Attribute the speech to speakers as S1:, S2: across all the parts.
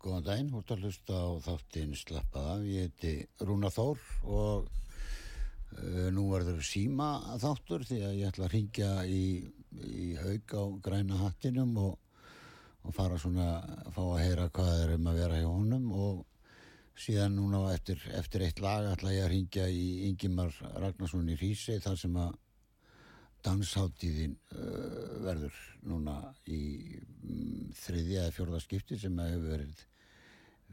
S1: góðan daginn, þú ert að hlusta á þáttinn Slappaða, ég heiti Rúna Þór og uh, nú verður síma þáttur því að ég ætla að ringja í, í haug á græna hattinum og, og fara svona að fá að heyra hvað er um að vera hjá honum og síðan núna eftir, eftir eitt lag ætla ég að ringja í Ingimar Ragnarsson í Hrísei þar sem að dansháttíðin uh, verður núna í um, þriðja eða fjórða skipti sem hefur verið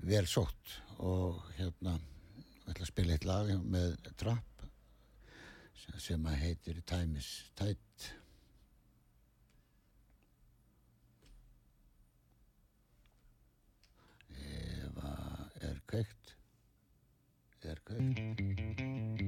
S1: vel sótt og hérna við ætlum að spila eitt lag með Trapp sem að heitir Time is Tight. Eva er kveikt? Er kveikt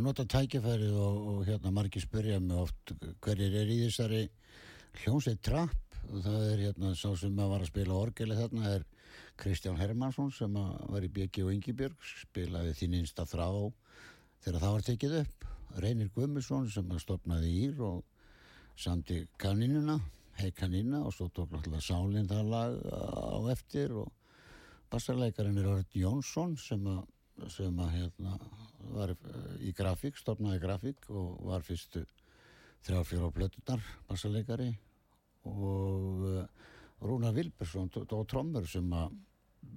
S1: nota tækifærið og, og hérna margir spyrja mig oft hverjir er í þessari? Hljómsveit trapp og það er hérna sá sem að var að spila orgeli þarna er Kristján Hermansson sem var í Bjeggi og Ingibjörg spilaði þín einsta þrá þegar það var tekið upp. Reynir Guðmusson sem að stopnaði ír og samti kaninuna hei kanina og svo tók náttúrulega Sálinn það lag á eftir og bassarleikarinn er Örd Jónsson sem að sem að hérna var í grafík, stopnaði grafík og var fyrstu þrjá fjóra plötunar, bassarleikari og uh, Rúnar Vilbersson og trommur sem að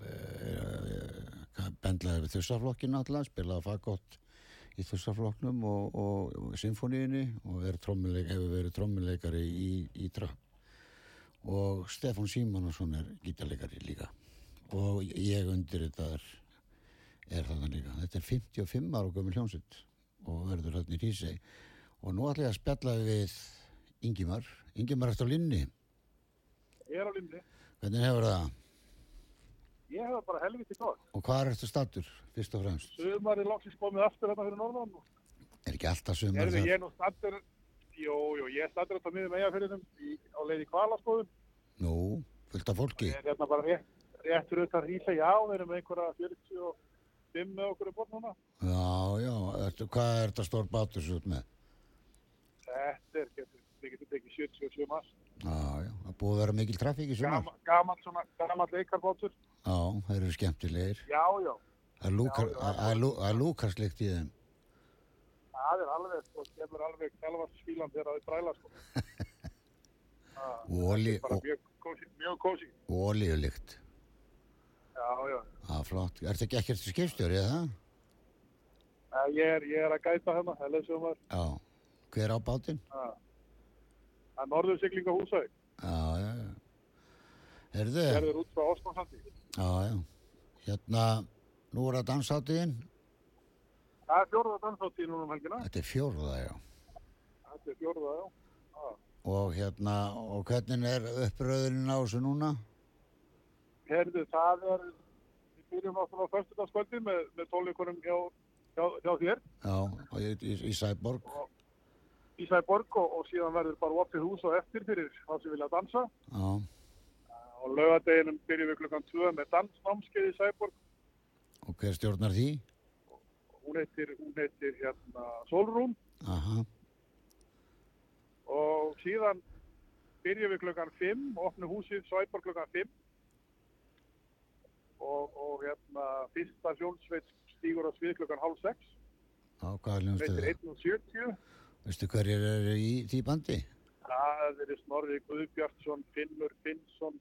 S1: uh, bendlaði við þussaflokkinu alltaf, spilaði fagott í þussaflokknum og, og, og symfóníinu og hefur verið trommuleikari í, í trapp og Stefán Símónusson er gítarleikari líka. Og ég undir þetta er, er þannig líka? Þetta er 55 ára og gömur hljómsitt og verður hérna í Rísei og nú ætla ég að spjalla við Ingimar, Ingimar eftir á linni
S2: Ég er á linni
S1: hvernig hefur það?
S2: Ég hef bara helviti gott.
S1: Og hvað er þetta statur fyrst og fremst?
S2: Sumar er loksins komið aftur hérna fyrir norðan.
S1: Er ekki alltaf sumar
S2: Erðu, Ég er nú statur Jú, jú, ég er statur á miðum eigafyrinum á leiði kvalaskoðun
S1: Nú, fullt af fólki.
S2: Ég er hérna bara rétt, rétt fyrir þetta rísa Já, við erum einhverja 45 með okkur í bort núna.
S1: Já, já, Ertu, hvað er þetta stór bátur svo með?
S2: Þetta er, við getum tekið 77 mass
S1: Já, já, það búið að vera mikil trafík í sumar.
S2: Gaman, gaman svona, gaman leikarbátur.
S1: Já, þeir eru skemmtilegir.
S2: Já, já,
S1: Það er það er það er lúkarslikt í þeim.
S2: Það er alveg sko, kemur alveg selvart skílan þegar það er bræla sko.
S1: Og olí
S2: bara
S1: og,
S2: mjög kósi, mjög kósi.
S1: Og olíulikt
S2: Já, já,
S1: Já, flott. Er þetta ekki ekkert skipstjóri, eða það?
S2: Ég er, ég er að gæta hérna, LSumar
S1: Já. Hver á bátinn?
S2: Það er norður sigling á húsæk
S1: Já, já, já. Herðu,
S2: Gerður út frá Osmansandi
S1: já, já. Hérna, nú er það dansáttiðin.
S2: Það er fjórða dansáttíð núna um helgina
S1: Þetta er fjórða, já.
S2: Þetta er fjórða, já Ah.
S1: Og hérna, og hvernig er uppröðurinn á þessu núna?
S2: Herðu, það er Við byrjum náttúrulega á föstudagskvöldi með, með tónleikunum hjá, hjá, hjá þér.
S1: Já, og í, í, í Sæborg.
S2: í Sæborg og, og síðan verður bara opið hús og eftir fyrir þá sem vilja dansa.
S1: Já,
S2: og laugadeginum byrjum við klukkan 2 með dansnámskeið í Sæborg.
S1: Og hver stjórnar því?
S2: hún heitir, hún heitir hérna Solrún
S1: Aha,
S2: og síðan byrjum við klukkan 5 opnum húsið Sæborg klukkan 5 og, og hérna fyrsta sjónsveit stígur á svið klukkan halv 6
S1: á hvaða það?
S2: 1.70
S1: Veistu hverjir eru í því bandi?
S2: það er Snorri Guðbjartsson Finnur Finnsson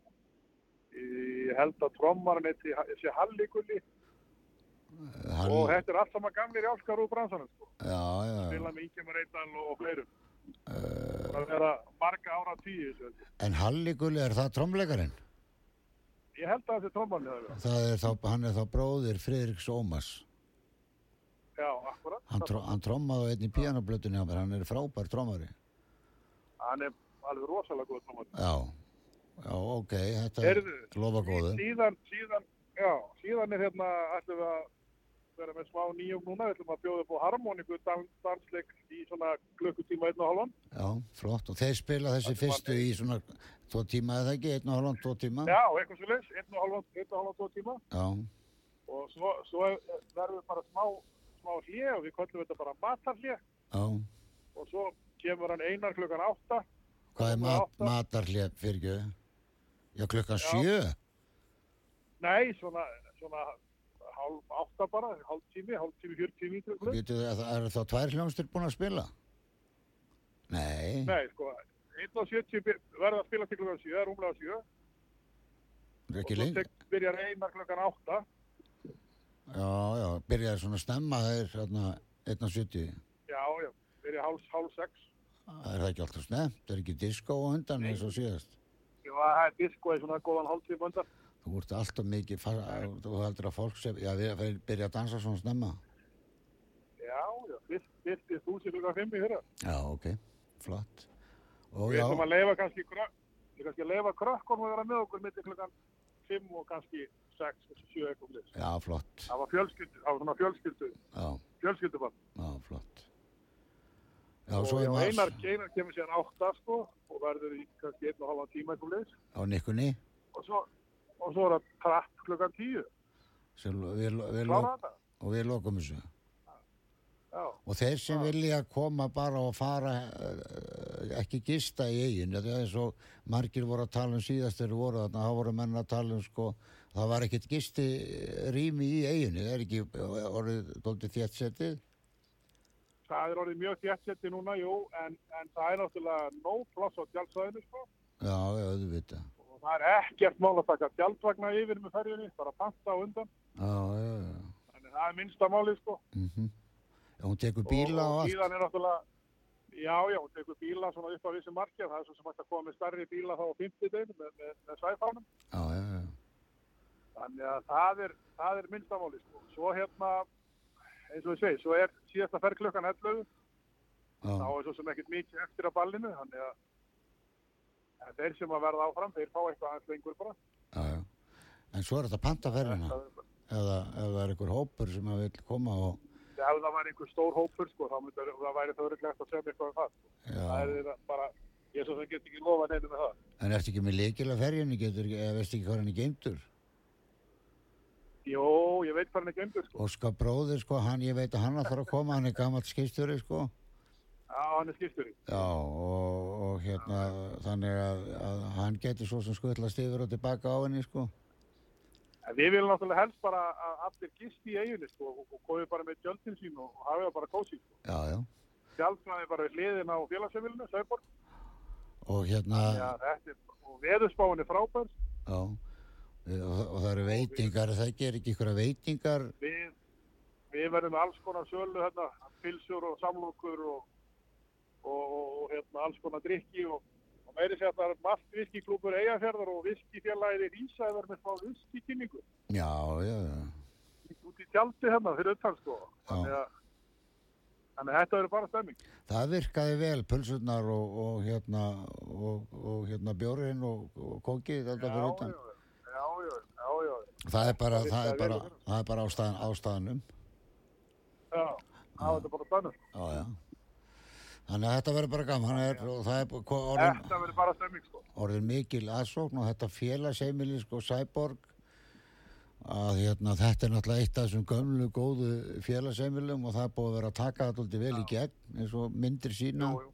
S2: held að trommarinn þessi Halligulli
S1: Hall...
S2: og þetta er allt saman gamlir jálskar úr bransanum sko. Spila með Ingemar Eidal og, fleirum það vera marga ára tíu.
S1: En Halligulli, er það tromleikarinn?
S2: Ég held að trommarinn hefur verið.
S1: Það er þá, hann er þá bróðir Friðriks Ómars.
S2: já, akkurat
S1: Hann, tro, hann trommaði á einni píanoblötunni á mér, hann er frábær trommari.
S2: hann er alveg rosalega góð trommar
S1: Já, já, ok, þetta
S2: Heyrðu,
S1: lofa góðu.
S2: síðan, síðan, já, síðan er hérna við að vera með smá nýjum núna, við ætlum að bjóða upp á harmoníku dans, dansleik í svona klukkutíma einn og halvan
S1: Já, flott. Og þeir spila þessi fyrstu í svona tvo tíma eða ekki, einn og halvan, tvo tíma?
S2: já, eitthvað svo og halvan, tvo tíma
S1: Já,
S2: og svo, svo verður bara smá, smá hlje og við kallum þetta bara matarhlje
S1: já.
S2: og svo kemur hann einar klukkan átta
S1: Hvað er mat,
S2: átta.
S1: matarhlétt fyrir ekki? Já, klukkan
S2: Já.
S1: sjö?
S2: nei, svona, svona hálf átta bara, hálf tími, hálf tími, fjör tími klukkan
S1: Býtu, er, er þá tvær hljómsdur búin að spila? Nei.
S2: nei, sko, 1.70 verður að spila til klukkan 7, rúmlega 7
S1: er
S2: og
S1: ekki
S2: svo
S1: lengi.
S2: tek, byrjar einar klukkan átta
S1: Já, já, byrjaði svona snemma þeir hérna 1.70.
S2: já, já, byrjar háls, háls 6
S1: Er það ekki alltaf snemt? Er ekki disco á undan eins og síðast?
S2: já, það er disko í svona góðan hálf tíma undan
S1: Þú ert alltaf mikið, þú heldur að fólk sem, já, við við byrja að dansa svona snemma.
S2: já, já, fyrst, er þú sér klukkan 5 í fyrra
S1: Já, ok, flott. Og
S2: við ætlum að leifa kannski við kannski að leifa krökkunum að vera með okkur millir klukkan 5 og kannski 6 og 7 eitthvað leys
S1: já, flott.
S2: það var fjölskyldu, það var svona fjölskyldu
S1: Já,
S2: fjölskyldubann
S1: já, flott. Já,
S2: og
S1: er
S2: einar, einar kemur síðan átta sko og verður í kannski einn og halvan tíma eitthvað leis
S1: á nikkunni
S2: og svo, og svo er það trapp klukkan tíu þetta
S1: og við lokum þessu.
S2: já,
S1: Og þeir sem vilja koma bara og fara uh, ekki gista í eigin, það er eins og margir voru að tala um síðast þegar voru þarna, þá voru menn að tala um sko, það var ekkert gisti rými í eiginu, það er ekki orðið doldið þéttsetið.
S2: það er orðið mjög þjættsetti núna, jú en, en það er náttúrulega nóg pláss á tjálsæðinu sko
S1: Já, já, auðvitað.
S2: Það er ekkert mál að taka tjaldvagna yfir með ferjunni, bara panta á undan
S1: Já, já, já.
S2: þannig það er minnsta máli sko
S1: Mm Hún tekur bíla og,
S2: og
S1: allt.
S2: bílan er náttúrulega já, já, hún tekur bíla svona upp á vissi markja það er svo sem hægt að koma með starri bíla þá á 50 deginu með, með, með
S1: já.
S2: þannig að það er, það er minnstamáli sko. svo hérna eins og ég segi, svo er síðasta klukkan 11 þá er svo sem ekkert mikið eftir að ballinu þannig að en þeir sem að verða áfram, þeir fá eitthvað aðeins lengur bara
S1: já, já. En svo er þetta pantaferðina,
S2: Það er-
S1: eða ef það er einhver hópur sem að vil koma og,
S2: ef það væri einhver stór hópur sko, þá myndi það væri það örugglega hægt að segja eitthvað um það sko. það
S1: já.
S2: er bara, ég svo sem get ekki lofa neina með það
S1: En ertu ekki með leikila ferjunni, eða veist ekki hvað hann er geimtur?
S2: Jó, ég veit hvað hann er gemdur sko.
S1: Óskar bróðir, sko, hann, ég veit að hann ætlar að koma, hann er gammalt skipstjóri, sko.
S2: Já, hann er skipstjóri.
S1: Já, og, og hérna, þannig að, að hann getur svo sem skutlast yfir og tilbaka á henni, sko.
S2: En við viljum náttúrulega helst bara að allir gist í eiginni sko, og, komið bara með tjöldin sín og, hafið það bara kósið. Sko.
S1: Já, já.
S2: Tjaldfræði bara við hliðin á félagsefilinu, Sæborg.
S1: Og hérna,
S2: Já, þetta er, og veðurspáin er frábær.
S1: já, og, og það eru veitingar, það gerir ekki ykkur veitingar,
S2: Við, við verðum alls konar sölu hérna, pilsur og samlokur og, og, og, og hérna, alls konar drikki og, og meiri sér að það er malt viskiklúpur eigafjörðar og viskifélagið í Ísæður með smá viskikynningu.
S1: já, já, já.
S2: út í tjaldi hérna fyrir sko. Þannig að, þannig að þetta verður bara stemming.
S1: Það virkaði vel, pulsurnar og, og hérna, og, og hérna bjórinn og, og kókið, þetta fyrir utan.
S2: já, já, já, já,
S1: Það er bara,
S2: Það
S1: er bara, það er bara ástæðan, ástæðanum.
S2: já, það verður bara stemming.
S1: Já, já. Þannig að þetta verður bara gaman. Er, er orðin,
S2: Þetta verður bara stemming sko.
S1: orðin mikil aðsókn og þetta félagsheimili sko Sæborg. Að hérna, þetta er náttúrulega eitt af þessum gömlu góðu félagsheimilum og það er búið að vera að taka þetta alltaf vel í gegn eins og myndir sína
S2: Jú, jú,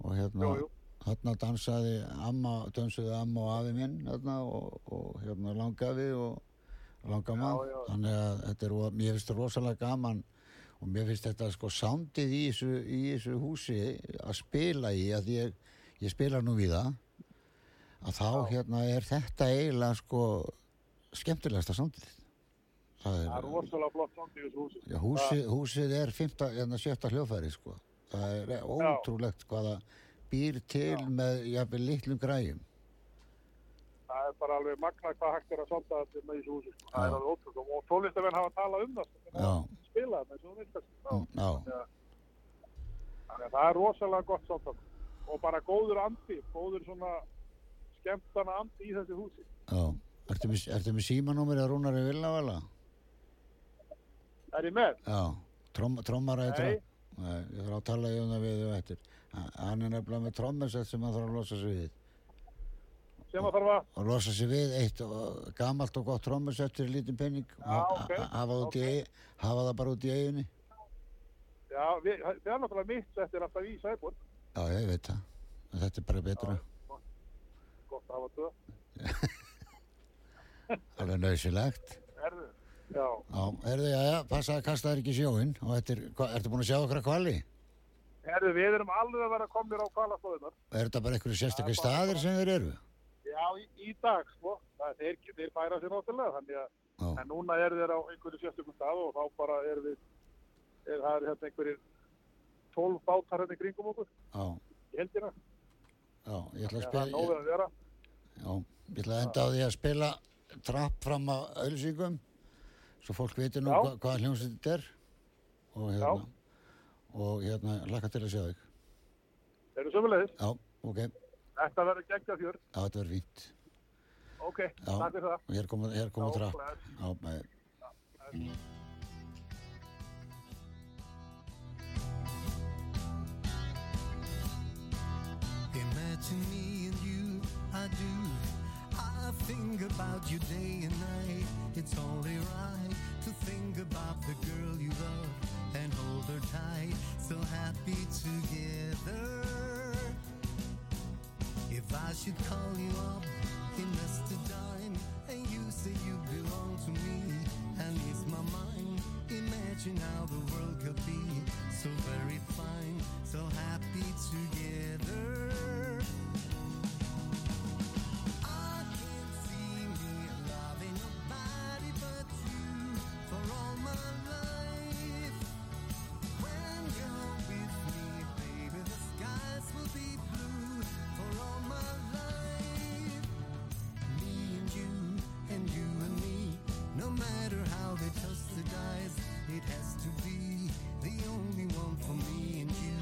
S1: og hérna
S2: jú,
S1: þarna dansaði amma, dansuði amma og afi minn hérna, og, og hérna langafi og langamann.
S2: Já, já.
S1: þannig að þetta er, mér finnst það rosalega gaman og mér finnst þetta sko sándið í í þessu húsi að spila í að ég, ég spila nú við það að þá hérna er þetta eiginlega sko skemmtilegasta sándið það
S2: Það er
S1: er,
S2: rosalega flott samt í þessu húsi.
S1: já, húsið, húsið er fymta, hérna sjötta hljófæri sko. Það er ótrúlegt hvaða býr til með jafnvel litlum græjum
S2: Það er bara alveg magna hvað hægt er að sonda þetta með þessu húsi. Sko. Það er alveg ótrúlega. Og tólistamenn hafa talað um það. Sko.
S1: Já.
S2: Spila þetta eins og það.
S1: Mm,
S2: að það er rosalega gott samtal. Og bara góður andi, góður svona skemmtana andi í þessu húsi.
S1: já Ertu með, með símanúmer að Rúnari Villavela?
S2: Er ég með?
S1: Já, Trom, trommara í
S2: Nei.
S1: ég þarf að tala um það við og eftir Ha- Hann er nefnilega með trommusett sem hann þarf að losa sig við
S2: Sem að þarf að,
S1: og losa sig við eitt og- gamalt og gott trommusett fyrir lítinn penning og
S2: Já,
S1: ha-
S2: ok,
S1: ha- hafa, það út í
S2: ok.
S1: eigi- hafa það bara út í eiginu
S2: já, við, það er náttúrulega mitt þetta er alltaf í Sæbjörn.
S1: Já, ég veit það Þetta er bara betra
S2: Gott að hafa tvö.
S1: alveg nöðsilegt
S2: Erðu? Já.
S1: Já, erðu, já, já, passa að kasta þér ekki í sjóin og þetta er, ertu búin að sjá okkar kvali?
S2: Erðu, við erum alveg að vera komnir á kvalastóðunar.
S1: Er þetta bara einhverju sérstaklega
S2: Það
S1: staðir sem þeir eru?
S2: Já, í, í dag, sko. Það, þeir, þeir færa sér náttúrulega, þannig að
S1: Já,
S2: En núna eru þeir á einhverju sérstökum stað og þá bara erum við, er, það er hérna einhverjir 12 bátar hérna kringum okkur,
S1: já,
S2: í heldina.
S1: já, ég ætla að
S2: Það er
S1: spila
S2: nóðið að vera.
S1: Já, ég ætla að enda á því að spila trapp fram á auðlýsingum svo fólk veitir nú
S2: Já.
S1: hva, hvað hljómsveit þetta er og hérna og hérna lakka til að sjá þig
S2: Þeir eru sömulegis.
S1: Já, ok, já,
S2: Þetta verður gegn að fjörð.
S1: Já, þetta verður fínt.
S2: Ok,
S1: Já,
S2: takk fyrir það.
S1: Hér komum
S2: við
S1: kom
S2: þrá.
S1: Já,
S3: bæðið. Imagine me and you, I do. I think about you day and night. It's only right to think about the girl you love and hold her tight. So happy together. If I should call you up, invest a dime, and you say you belong to me, and it's my mind. Imagine how the world could be so very fine, so happy together. Dice, it has to be the only one for me and you,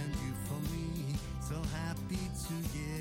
S3: and you for me, so happy together.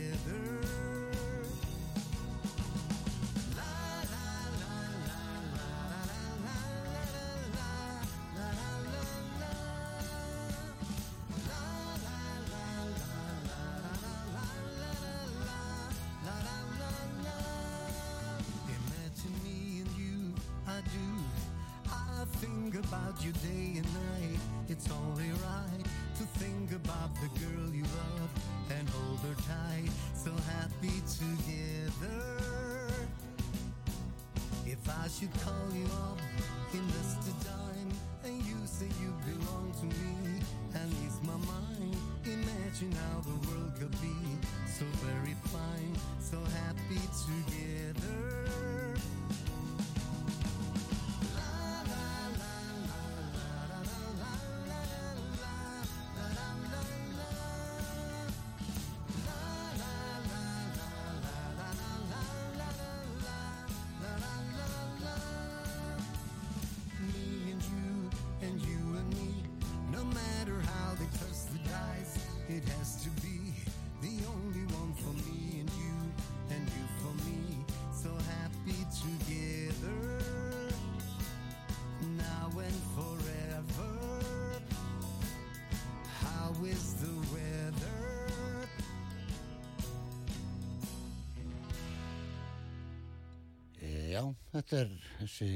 S1: Þetta er þessi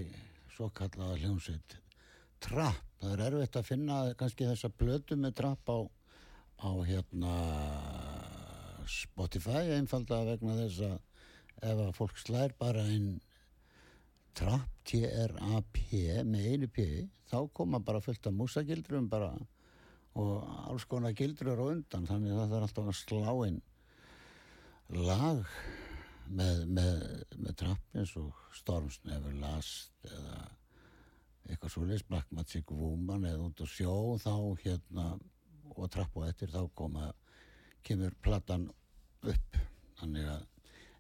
S1: svo kallaða hljómsveit Trapp, það er erfitt að finna kannski þessa blötu með Trapp á, á hérna Spotify einfalda vegna þess að ef að fólk slær bara einn Trapp, T-R-A-P með einu P, þá koma bara fullt af músagildrum bara og alls konar gildrur á undan. Þannig að það er alltaf að slá inn lag með, með, með trapp eins og Storms Never Last eða eitthvað svoleiðis Black Magic Woman eða út á sjó þá hérna og trapp og eftir þá koma kemur platan upp. Þannig að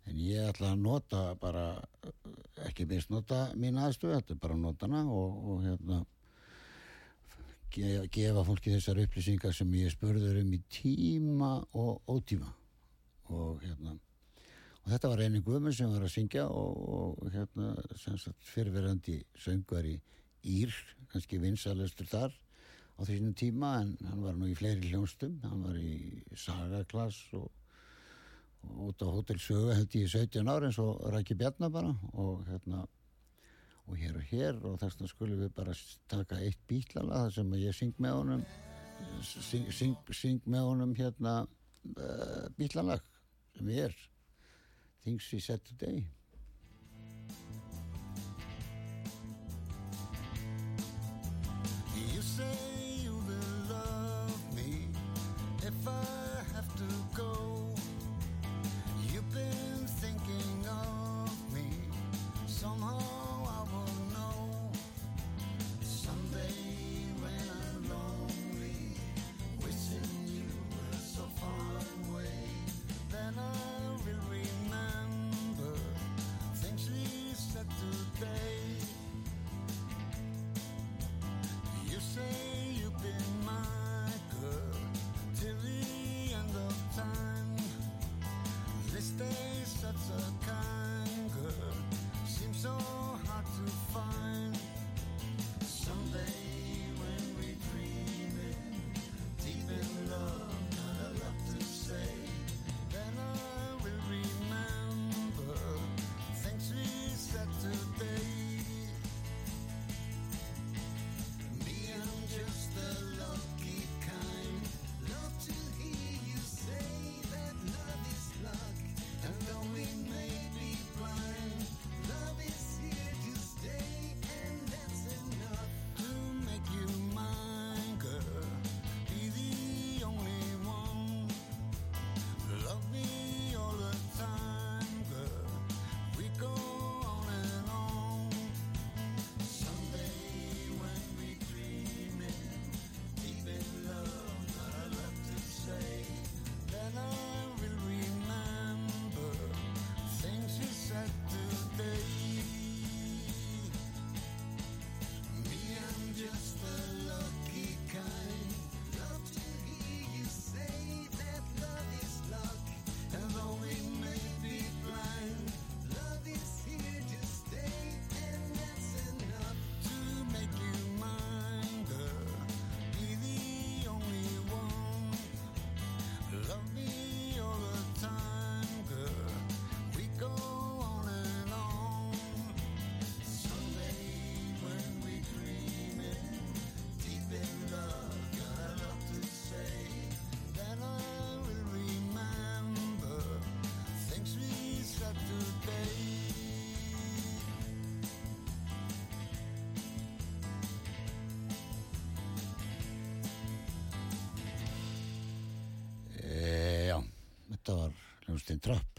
S1: en ég ætla að nota bara ekki misnota mín aðstöð þetta er bara að nota hana og, og hérna gefa fólki þessar upplýsingar sem ég spurður um í tíma og ótíma. Og hérna og þetta var Reyni Guðmund sem var að syngja og, og hérna söngvar í Ír, kannski vinsalustur þar á þessum tíma en hann var nú í fleiri hljónstum hann var í sagaklass og, og út á Hotel Sögu held ég í 17 ára eins og Rækki Bjarnar bara og hérna og hér og hér. Og þess vegna skulum við bara taka eitt bílala þar sem ég syng með honum syng, syng, syng með honum hérna uh, bílalag sem er think she said today. Hljómsdyn Trapp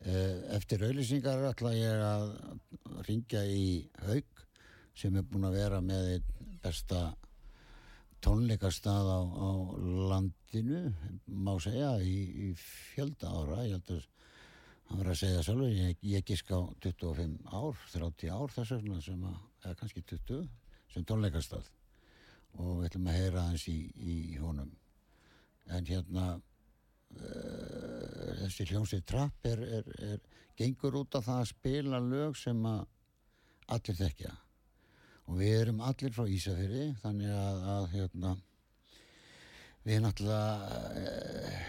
S1: Eh, eftir auðlýsingar ætla ég að ringja í Haug sem er búin að vera með besta tónleikastað á, á landinu má segja í, í fjölda ára. Ég held að hann var að segja sjálfur ég, ég gisk á 25 ár 30 ár þess vegna sem að eða kannski 20 sem tónleikastað. Og við ætlum að heyra hans í, í honum. En hérna uh, þessi hljómsið trapp er, er, er gengur út af það að spila lög sem að allir þekkja. Og við erum allir frá Ísafyrði þannig að, að hérna, við náttúrulega uh,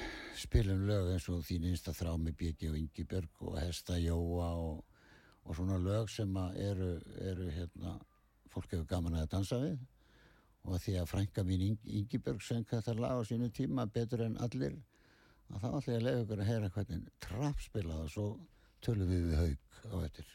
S1: spilum lög eins og þín einsta þrá með Bjegi og Ingibjörg og Hesta Jóa og, og svona lög sem eru, eru hérna, fólk hefur gaman að dansa við. Og því að frænka mín Ing Ingibjörg söng þetta lag á sínu tíma betur en allir að þá ætla ég að leiða ykkur að heyra hvernig trapp spilað og svo tölum við við haug á eftir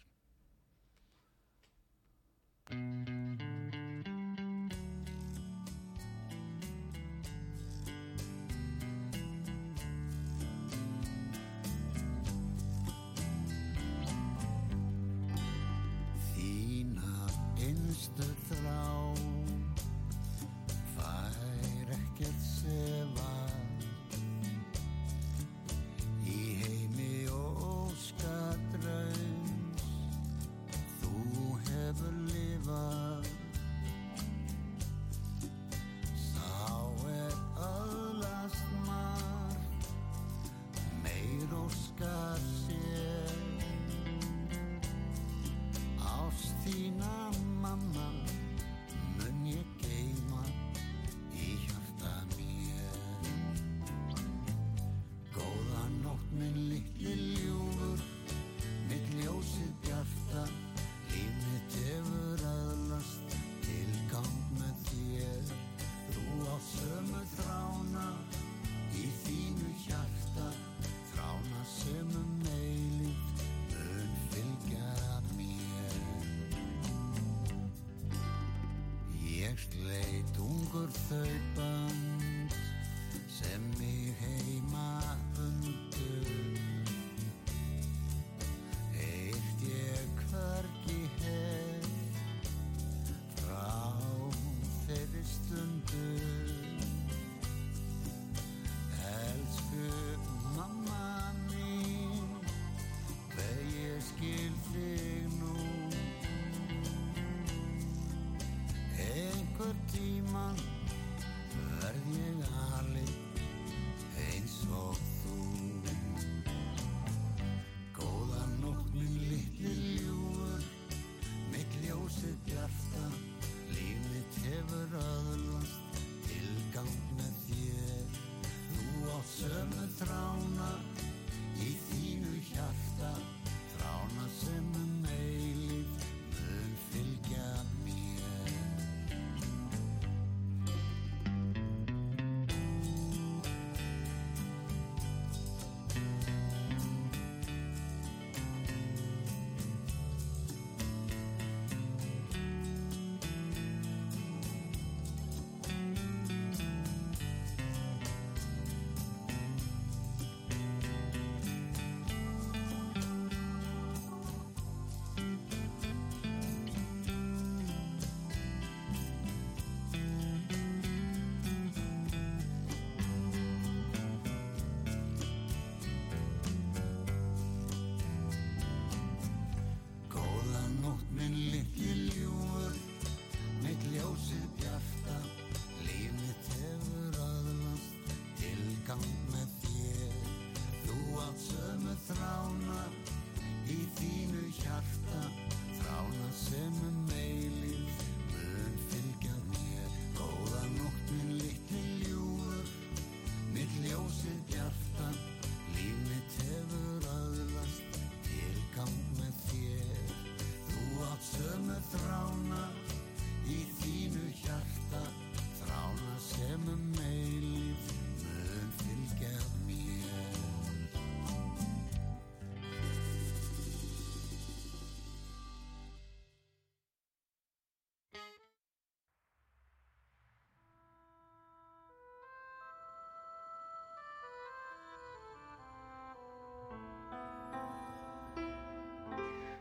S1: perfeita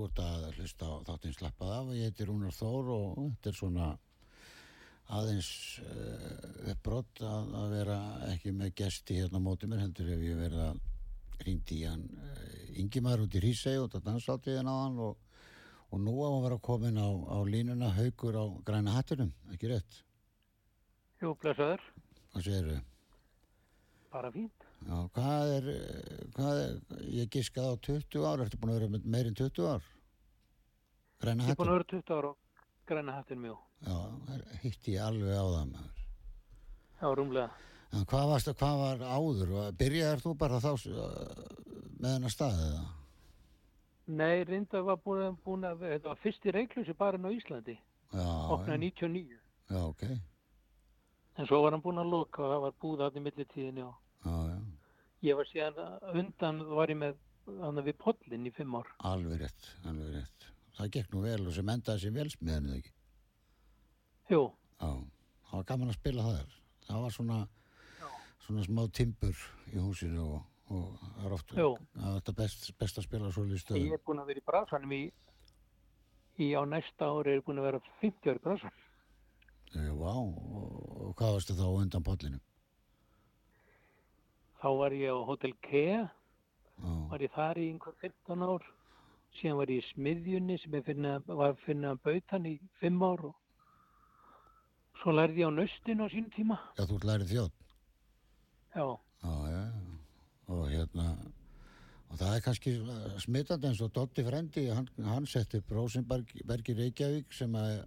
S1: Þú ert að hlusta á þáttinn slappað af og ég heiti Rúnar Þór og þetta er svona aðeins uh, uppbrott að, að vera ekki með gesti hérna á móti mér heldur ef ég verið að hringdi í hann uh, Ingimar út í Hrísei út að dansáttiðin á hann og, og nú á að vera komin á, á línuna haugur á græna hattunum, ekki rétt?
S4: Jú, blessaður,
S1: Hvað segirðu?
S4: bara fínt.
S1: Já, hvað er, hvað er, ég giskað á 20 ár, ertu búin að vera meirinn 20 ár? Græna
S4: Ég er búin að vera 20 ára og græna hattin mjög.
S1: Já, hitti ég alveg á það maður.
S4: Já, rúmlega.
S1: En hvað, varst, hvað var áður? Byrjaðar þú bara þá uh, með hennar staðið það?
S4: Nei, reynda var búin að, búin að þetta var fyrsti reiklusi bara á Íslandi,
S1: Já,
S4: opnaði 99.
S1: já, ok.
S4: En svo var hann búin að loka og það var búið að í millitíðinni og ég var síðan undan var ég með hann við pollin í fimm ár.
S1: alveg rétt, alveg rétt. Það gekk nú vel og sem endaði sem velsmiðan eða ekki.
S4: Jú,
S1: Já, það var gaman að spila þar. Það var svona, svona smá timbur í húsinu og, og það er oft,
S4: Jú.
S1: það var þetta best, best að spila svo í
S4: ég
S1: stöðum.
S4: er búin að vera í brasanum í, í á næsta ári er búin að vera 50 ári bransan.
S1: Já, og, og hvað varstu þá á undan pollinu?
S4: Þá var ég á Hotel Kea,
S1: Já,
S4: var ég þar í einhver 15 ár. Síðan var ég í smiðjunni sem ég finna, var að finna bautan í 5 ár og svo lærði ég á nöstin á sín tíma.
S1: já þú lærið þjótt.
S4: Já,
S1: Já, já, já. og hérna, og það er kannski smittandi eins og Dotti Frendi, hann, hann setti í Reykjavík sem að,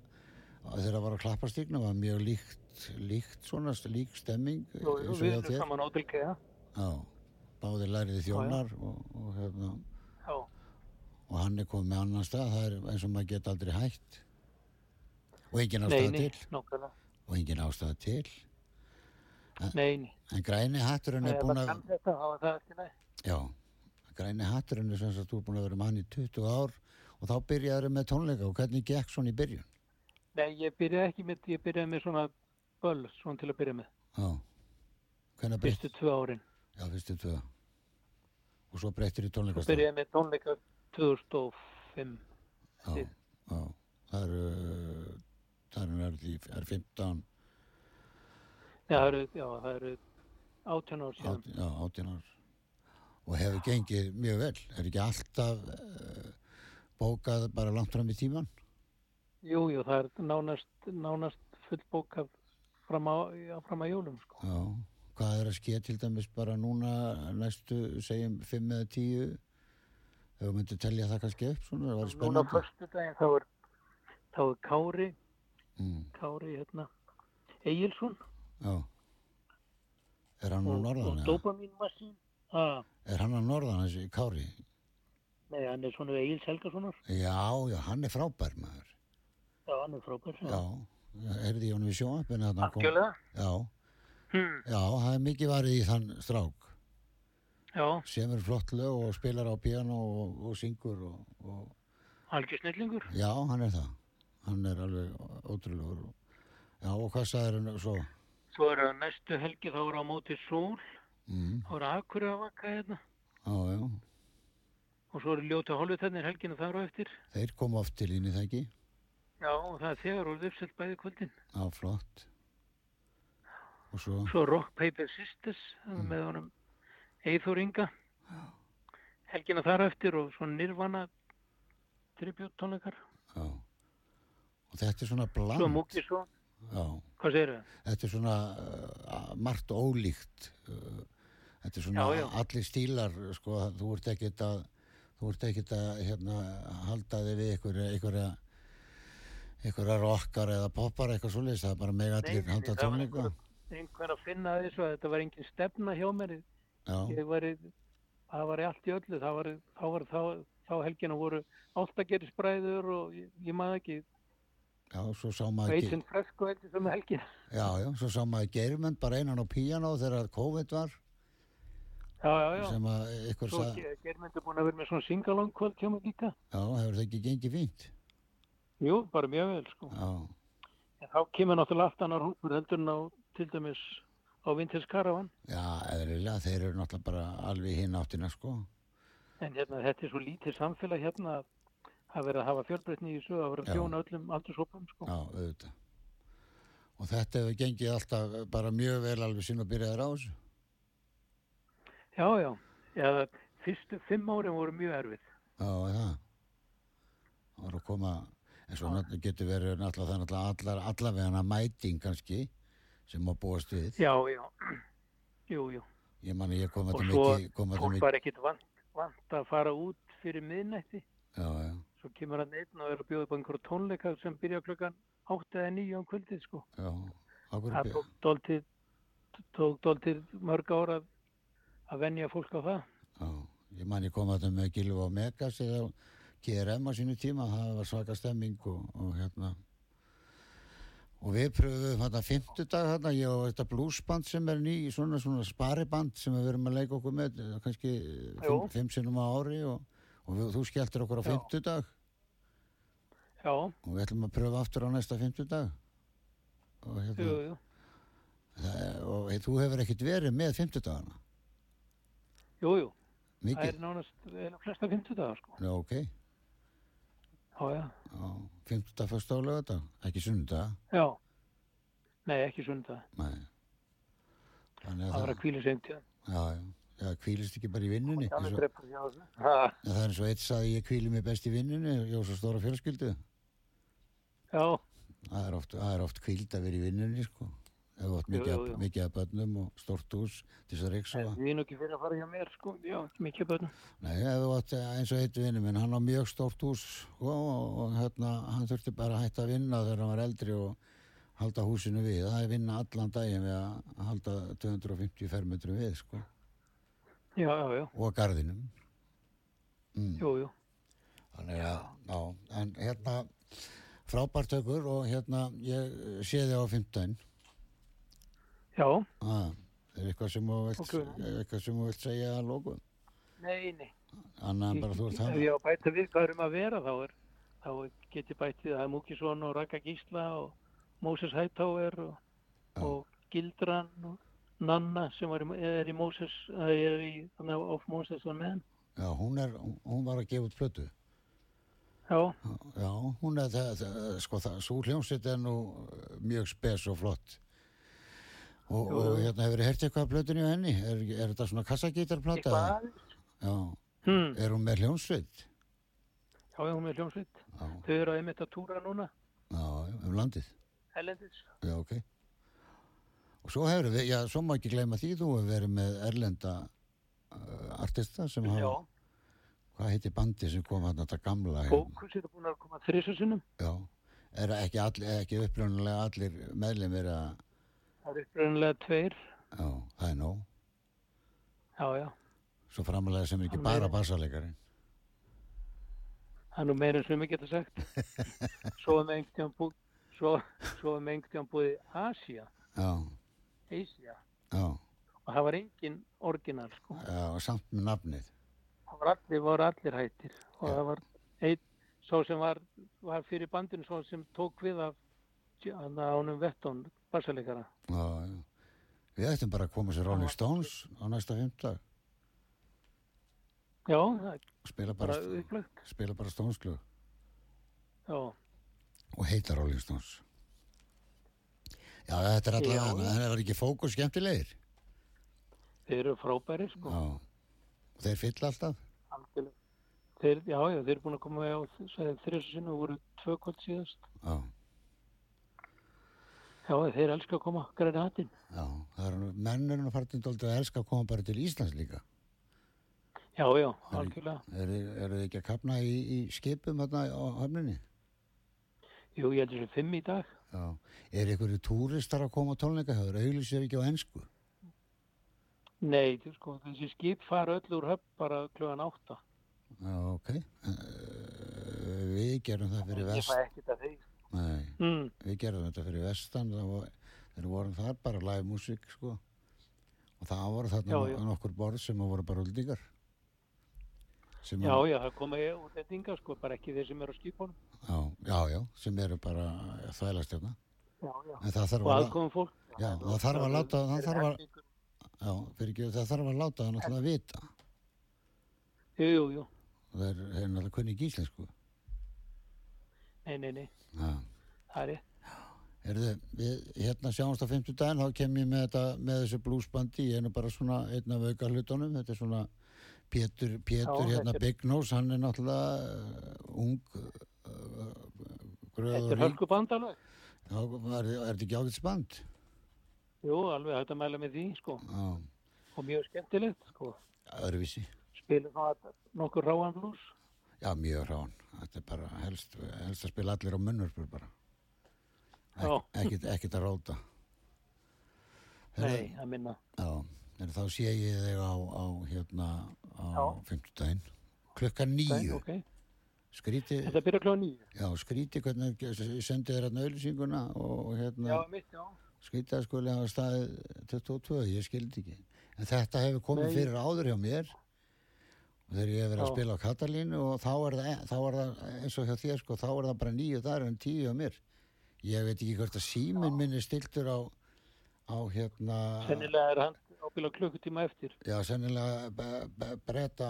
S1: að þeirra var að klappastíkna var mjög líkt, líkt svona, lík stemming
S4: jú, við erum saman á
S1: Já, báði læriði þjónar og, og, hérna,
S4: Já,
S1: og hann er komið annan stað, það er eins og maður geta aldrei hætt. Og engin ástæða
S4: nei,
S1: til.
S4: nákvæmlega.
S1: og engin ástæða til.
S4: Nei.
S1: en græni hatturinn er búin að já, græni hatturinn er sem sagt þú er búin að vera með hann í 20 ár og þá byrjaður með tónleika. Og hvernig gekk svona í byrjun?
S4: Nei, ég byrjaði ekki með, ég byrjaði með svona böll, svona til að byrja með.
S1: já, hvernig
S4: Fyrstu
S1: breytt
S4: tvö árin.
S1: Já, fyrstu tvö. Og svo breyttir í
S4: Svo
S1: tónleika
S4: byrjaði með tónleika 2005.
S1: já, já, það eru það eru því, það eru 15
S4: Já, það eru, já, það eru 18 ár síðan.
S1: át, já, 18 ár. Og hefur gengið mjög vel. Er ekki alltaf uh, bókað bara langt fram í tíman
S4: Jú, jú, það er nánast, nánast fullbókað fram á, já, fram á jólum, sko.
S1: já, hvað er að ske til dæmis bara núna næstu segjum 5 eða 10 ef þú myndir telja það kannski upp svona, það var
S4: Núna
S1: spennandi.
S4: förstu daginn þá er, þá er Kári,
S1: mm,
S4: Kári, hérna, Egilson
S1: já. Er hann á norðan
S4: og. Ah,
S1: er hann á norðan þessi Kári?
S4: Nei, hann er svona Egils Helgasonar.
S1: já, já, hann er frábær maður.
S4: Já, hann er frábær.
S1: já, erði ég honum við þarna kom-
S4: Algjörlega.
S1: já,
S4: Hmm,
S1: já, það er mikið varið í þann strák.
S4: Já,
S1: semur flott lög og spilar á piano og, og syngur og, og
S4: algjör snillingur.
S1: já, hann er það. Hann er alveg ótrúlegur. Já, og hvað sagður hann svo?
S4: Svo er það næstu helgi, þá er á móti sól,
S1: mm,
S4: þá er Akurey að vaka hérna.
S1: já, já,
S4: Og svo eru ljóta hálfutennir helginu þar á eftir.
S1: þeir koma oft til inn í það ekki?
S4: Já, og það er þegar úr uppselt bæði kvöldin.
S1: já, flott. og svo,
S4: Svo Rock Paper Sisters mm. með honum Eithor Inga. Helgina þar eftir og svo Nirvana tribute tónleikar.
S1: já og þetta er svona
S4: Svo
S1: bland
S4: svo.
S1: já,
S4: Hvað segir það?
S1: þetta er svona uh, margt ólíkt uh, þetta er svona
S4: Já, já.
S1: allir stílar sko, þú ert ekkert að þú ert ekkert að hérna, halda þig við einhverja einhverja, einhverja rockar eða poppar eitthvað svoleiðis, það er bara meg allir halda tónleika
S4: einhver, einhver að finna þessu að þetta var engin stefna hjá mér. var, það var allt í öllu. Það var, þá, var, þá, þá helgina voru áltagerisbræður og ég, ég maður ekki
S1: já, svo sá maður ekki
S4: veitin fresk og eitthvað sem helgina.
S1: já, já, svo sá maður geirmönd bara einan á píanó þegar COVID var
S4: Já, já, já.
S1: sem að ykkur
S4: Svo
S1: sa,
S4: Ge- Geirmundur búin að vera með svona singalongkvöld hjá mig líka.
S1: já, hefur það ekki gengið fínt
S4: Jú, bara mjög vel, sko.
S1: já,
S4: þá kemur náttúrulega allt annar hópur heldur en á, til dæmis, á Vintage Caravan.
S1: já, eðlilega þeir eru náttúrulega bara alveg hinn áttina sko
S4: En hérna, þetta er svo lítið samfélag hérna að verið að hafa fjölbreytni í þessu, að vera
S1: Já.
S4: að þjóna öllum aldurshópum, sko.
S1: Já, auðvitað. Og þetta hefur gengið alltaf bara mjög vel alveg sín og byrjaðir á þessu.
S4: Já, já. Já, fyrstu fimm árin voru mjög erfið.
S1: Já, er það. Var að koma, en svo getur verið er náttúrulega allar, allavega mæting kannski sem má búast við.
S4: Já, já. Jú, jú.
S1: Ég man að ég kom að
S4: Og
S1: það
S4: svo
S1: mikið, að það
S4: fólk var ekkit vant, vant að fara út fyrir miðnætti.
S1: Já, já,
S4: Svo kemur hann einn og er að bjóða upp á einhverju tónleika sem byrja klukkan 8 eða 9 á kvöldið, sko.
S1: já.
S4: Það tók dóltið, tók dóltið mörg ára að, að venja fólk á það.
S1: Já, ég man ég kom að það með Gilva og Megas eða GRM á sínu tíma, það var svaka stemming og, og hérna og við pröfum þetta fimmtudag hérna, ég og þetta bluesband sem er ný, svona svona spariband sem við verum að leika okkur með, kannski fimm, fimm sinnum á ári og, og við, þú skelltir okkur á
S4: Já.
S1: fimmtudag
S4: Já,
S1: og við ætlum að pröfa aftur á næsta fimmtudag og hérna
S4: jú, jú.
S1: það, og þú hefur ekkert verið með fimmtudagana
S4: Jú, jú. Það er nánast flesta 50 dagar, sko.
S1: já ok
S4: Já, já.
S1: já. 50. fyrsta álega þetta, ekki sunnudag.
S4: Já. Nei, ekki sundag.
S1: Nei.
S4: Það
S1: að
S4: var að kvíla seint, já.
S1: já, já, kvílist ekki bara í vinnunni.
S4: Það er
S1: er eins og eitt saði ég kvíli mig best í vinnunni, ég á svo stóra fjölskyldu.
S4: Já,
S1: Það er oft, það er oft kvíld að vera í vinnunni, sko. Ef þú átt mikið,
S4: jú, jú.
S1: mikið af börnum og stórt hús til þess að reyksa.
S4: en við erum ekki fyrir að fara hjá mér, sko. Já, mikið börnum.
S1: Nei, ef þú átt eins og eitt vinnu minn, hann á mjög stórt hús sko, og, og hérna, hann þurfti bara að hætta að vinna þegar hann var eldri og halda húsinu við. Það er vinna allan daginn við að halda 250 fermetru við, sko,
S4: Já, já, já.
S1: og að garðinum. Mm.
S4: Jú, jú.
S1: Þannig að, já, en hérna, frábært tökur og hérna, ég sé þig á 15.
S4: Já,
S1: Ah, er eitthvað sem þú vilt, vilt segja að lóku?
S4: nei, nei.
S1: Annað en bara þú ert
S4: Ef
S1: það.
S4: ég á að bæta við hvað erum að vera, þá er, þá get ég bætið er Múkisson og Raka Gísla og Moses Hightower og,
S1: Já.
S4: og Gildran og Nanna sem var í, er í Moses, eh, er í, þannig of Moses og menn.
S1: Já, hún, er, hún var að gefa út plötu.
S4: Já,
S1: Já, hún er það, það sko það, svo hljómsveit er nú mjög spes og flott. Og, og
S4: jú.
S1: hérna hefur heyrt eitthvað af plötunni á henni? Er, er þetta svona kassagítarplata?
S4: eitthvað.
S1: Já,
S4: Hmm.
S1: er hún með hljómsveit?
S4: Já, já, hún er hljómsveit.
S1: Já,
S4: Þau eru að einmitt að túra núna,
S1: já, um landið.
S4: Ellendis.
S1: Já, ok. Og svo hefur við, já, svo má ekki gleyma því, þú hefur verið með erlenda uh, artista sem hafa,
S4: Já,
S1: hvað heitir bandi sem kom hann þetta gamla? hérna?
S4: Fókus eru búin að koma þrisa sinnum.
S1: Já, er ekki, ekki upprjónulega allir meðlumir að,
S4: Það eru uppröðinlega tveir.
S1: já, það er nóg.
S4: Já, já.
S1: Svo framalega sem er ekki bara
S4: meira.
S1: bassalegarinn.
S4: Það er nú meira en sem ég geta sagt. Svo er einhvern tíðan búið, svo, svo er einhvern tíðan búið Asia,
S1: Já,
S4: Asia.
S1: já,
S4: Og það var engin orginal, sko.
S1: já, samt með nafnið.
S4: Það var allir, voru allir hættir. Og
S1: Já.
S4: það var einn, svo sem var, var fyrir bandinu, svo sem tók við af hann ánum vettón,
S1: já. Við ættum bara að koma sér Rolling Stones á næsta fimmtag.
S4: Já, er
S1: Spila bara,
S4: bara
S1: spila bara Stones-klug
S4: Já,
S1: og heita Rolling Stones. Já, þetta er
S4: Já.
S1: en það var ekki fókus skemmtilegir.
S4: þeir eru frábæri, sko.
S1: Já, þeir fylla alltaf.
S4: Þeir, já, já, þeir eru búin að koma á þrjusu sinni og voru tvö kvöld síðast.
S1: Já,
S4: Já, þeir elska að koma græni hattinn.
S1: já, það er nú, mennurinn og fartin dóldi að elska að koma bara til Íslands líka.
S4: Já, já,
S1: er-
S4: algjörlega.
S1: Eru er þið ekki að kapna í, í skipum þarna á höfninni?
S4: Jú, ég heldur þessu fimm í dag.
S1: Já. Er einhverju túristar að koma tónleikahöður? Auglýsir ekki á ennsku?
S4: Nei, þú sko, þessi skip fara öll úr höfn bara klugan átta.
S1: Já, ok. Uh, við gerum það fyrir
S4: Ég
S1: vest.
S4: fæ ekkert að þeir.
S1: Nei,
S4: Mm,
S1: við gerum þetta fyrir vestan. Það var, þeir voru þar bara live músík, sko. Og það voru þarna
S4: Já, já.
S1: nokkur borð sem voru bara úldingar. Sem
S4: já,
S1: að-
S4: já, það koma ég úr þetta sko, bara ekki þeir sem eru á skipunum.
S1: já, já, já, sem eru bara að þvælast hérna.
S4: Já, já.
S1: En það þarf að. Já, það þarf að láta- það þarf að- já, fyrir ekki, það þarf að láta það náttúrulega vita.
S4: Jú, jú, jú.
S1: Það er, náttúrulega kunni ekki íslensku.
S4: Nei, nei, nei,
S1: Já.
S4: það er ég.
S1: Herðu, við hérna sjáumst á 50 daginn, þá kem ég með, þetta, með þessu bluesbandi, ég er nú bara svona einn af auka hlutunum, þetta er svona Pétur, Pétur
S4: Já,
S1: hérna
S4: þetta
S1: Big Nose, hann er náttúrulega uh, ung, uh,
S4: Þetta
S1: gröður
S4: er hölku bandalög.
S1: Já, er, þetta ekki ágætt spand?
S4: Jú, alveg að mæla með því, sko.
S1: Já,
S4: Og mjög skemmtilegt, sko.
S1: öðruvísi.
S4: Spilum það nokkur ráan blús.
S1: Já, mjög rán. Þetta er bara helst, helst að spila allir á munnurspur bara. Ek, ekkit að róta.
S4: Nei, að minna.
S1: Já, en þá sé ég þig á, á hérna á
S4: Já.
S1: 50 daginn. Klukkan
S4: Nei,
S1: nýju.
S4: ok.
S1: Skríti,
S4: Þetta byrja klá nýju.
S1: já, skríti hvernig ég sendi þér hérna auðlýsinguna og hérna
S4: Já, mitt, já.
S1: skríti að skuli hafa staðið 22, ég skildi ekki. En þetta hefur komið
S4: Nei.
S1: fyrir áður hjá mér þegar ég hef verið að spila á Katalínu og þá er, það, þá er það eins og hjá þér sko, þá er það bara nýju þar en tíu hjá mér. Ég veit ekki hvort að síminn minn er stiltur á, á hérna,
S4: Sennilega er hann ábyrða klukkutíma eftir.
S1: já, sennilega breyta,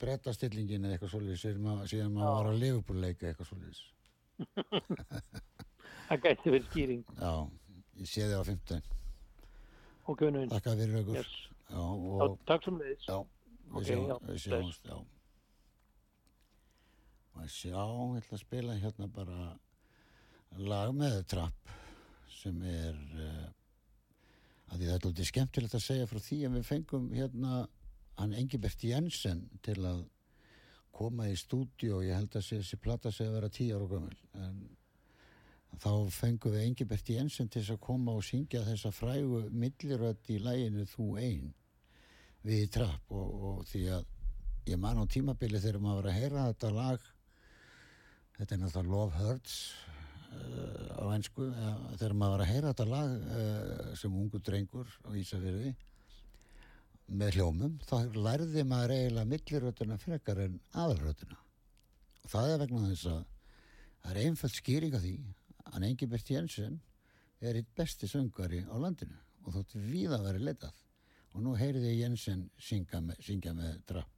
S1: breyta stillingin eða eitthvað svolítið síðan maður, síðan maður
S4: Já.
S1: var að lifupúrleika eitthvað svolítið.
S4: Það gæti verið skýring.
S1: Já, ég sé þig á 15.
S4: Ok, vinnurinn.
S1: Takk.
S4: Yes.
S1: Já,
S4: Já,
S1: og
S4: takk sem leiðis.
S1: já, við við sjáumst, já. Og ég sjá, ég ætla að spila hérna bara lag með trapp sem er uh, að því það er lítið skemmtilegt að segja frá því að við fengum hérna hann Engibert Jensen til að koma í stúdíu og ég held að þessi plata sé að vera tíu ára gömul. En þá fengum við Engibert Jensen til að koma og syngja þessa frægu millirödd í læginu Þú ein við trapp og, og því að ég man á tímabili þegar maður var að heyra þetta lag þetta er náttúrulega Love Hurts uh, á ennsku þegar maður var að heyra þetta lag uh, sem ungu drengur á Ísafyrði með hljómum þá lærði maður eiginlega millirödduna frekar en aðalrödduna og það er vegna þess að það er einföld skýring af því að Engibert Jensen er eitt besti söngari á landinu og þótt við að vera leitað og nú heyrði Jensen syngja með, syngja með drapp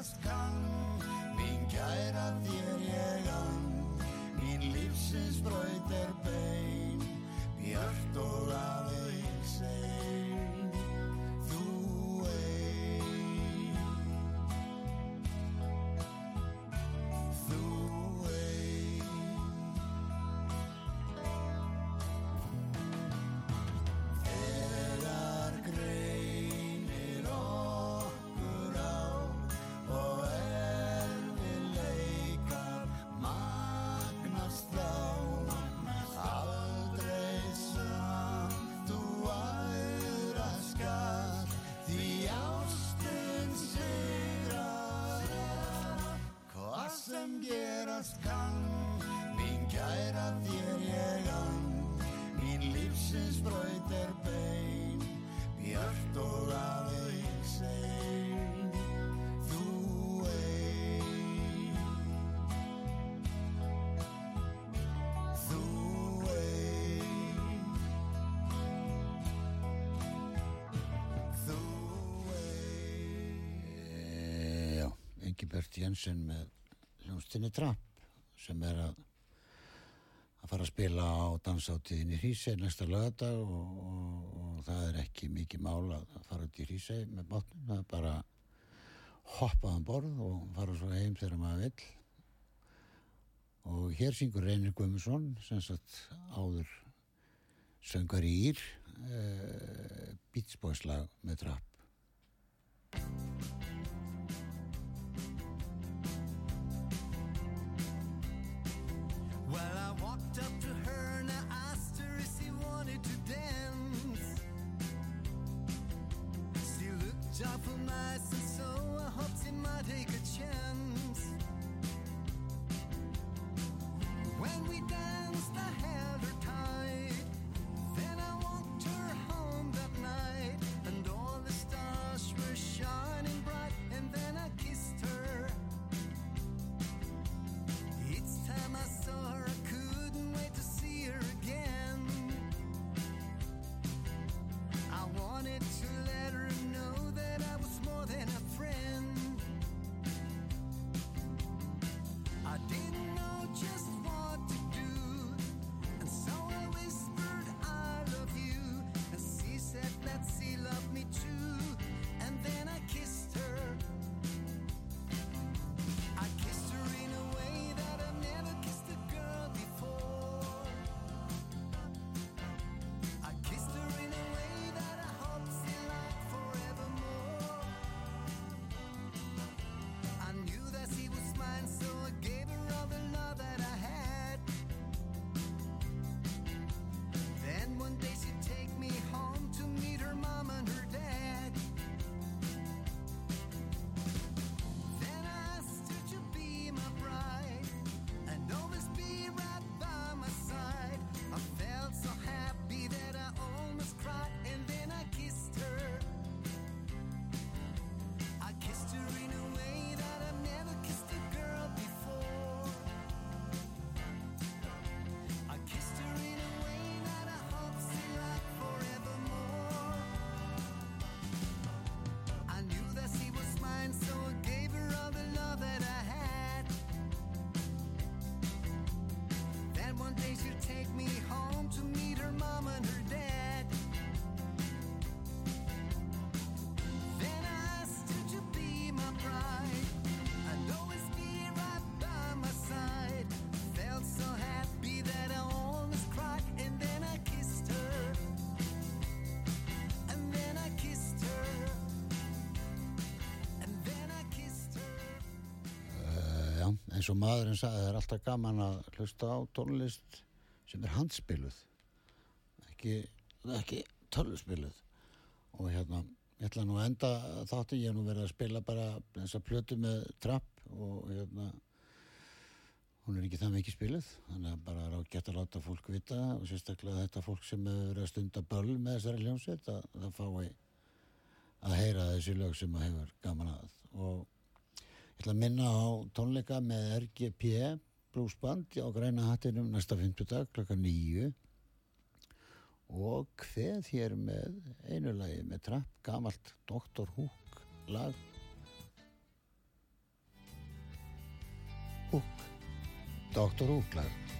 S1: just come. Jensen með hljónstinni Trapp sem er að, að fara að spila á dansáttíðin í Hrísei næsta lögadag og, og, og það er ekki mikið mála að fara út í Hrísei með botnum, það er bara hoppaðan um borð og fara svo heim þegar maður vill. Og hér syngur Reynir Guðmundsson sem satt áður söngar í ír eh, uh, bítsbóðslag með Trapp eins og maðurinn sagði það er alltaf gaman að hlusta á tónlist sem er handspiluð ekki, ekki tölvspiluð og hérna ég ætla nú að enda þáttu ég hef nú verið að spila bara þess að plötu með trapp og hérna hún er ekki það mikið spiluð þannig að bara er á gett að láta fólk vita og sérstaklega þetta fólk sem hefur verið að stunda börl með þessari hljómsveit að það fái að heyra þessi lög sem maður hefur gaman að. Og Ég ætla að minna á tónleika með RGP bluesband á græna hattinum næsta 50 dag klokka nýju og hveð hér með einu lagi með trapp, gamalt Dr. Hook lag Hook Dr. Hook lag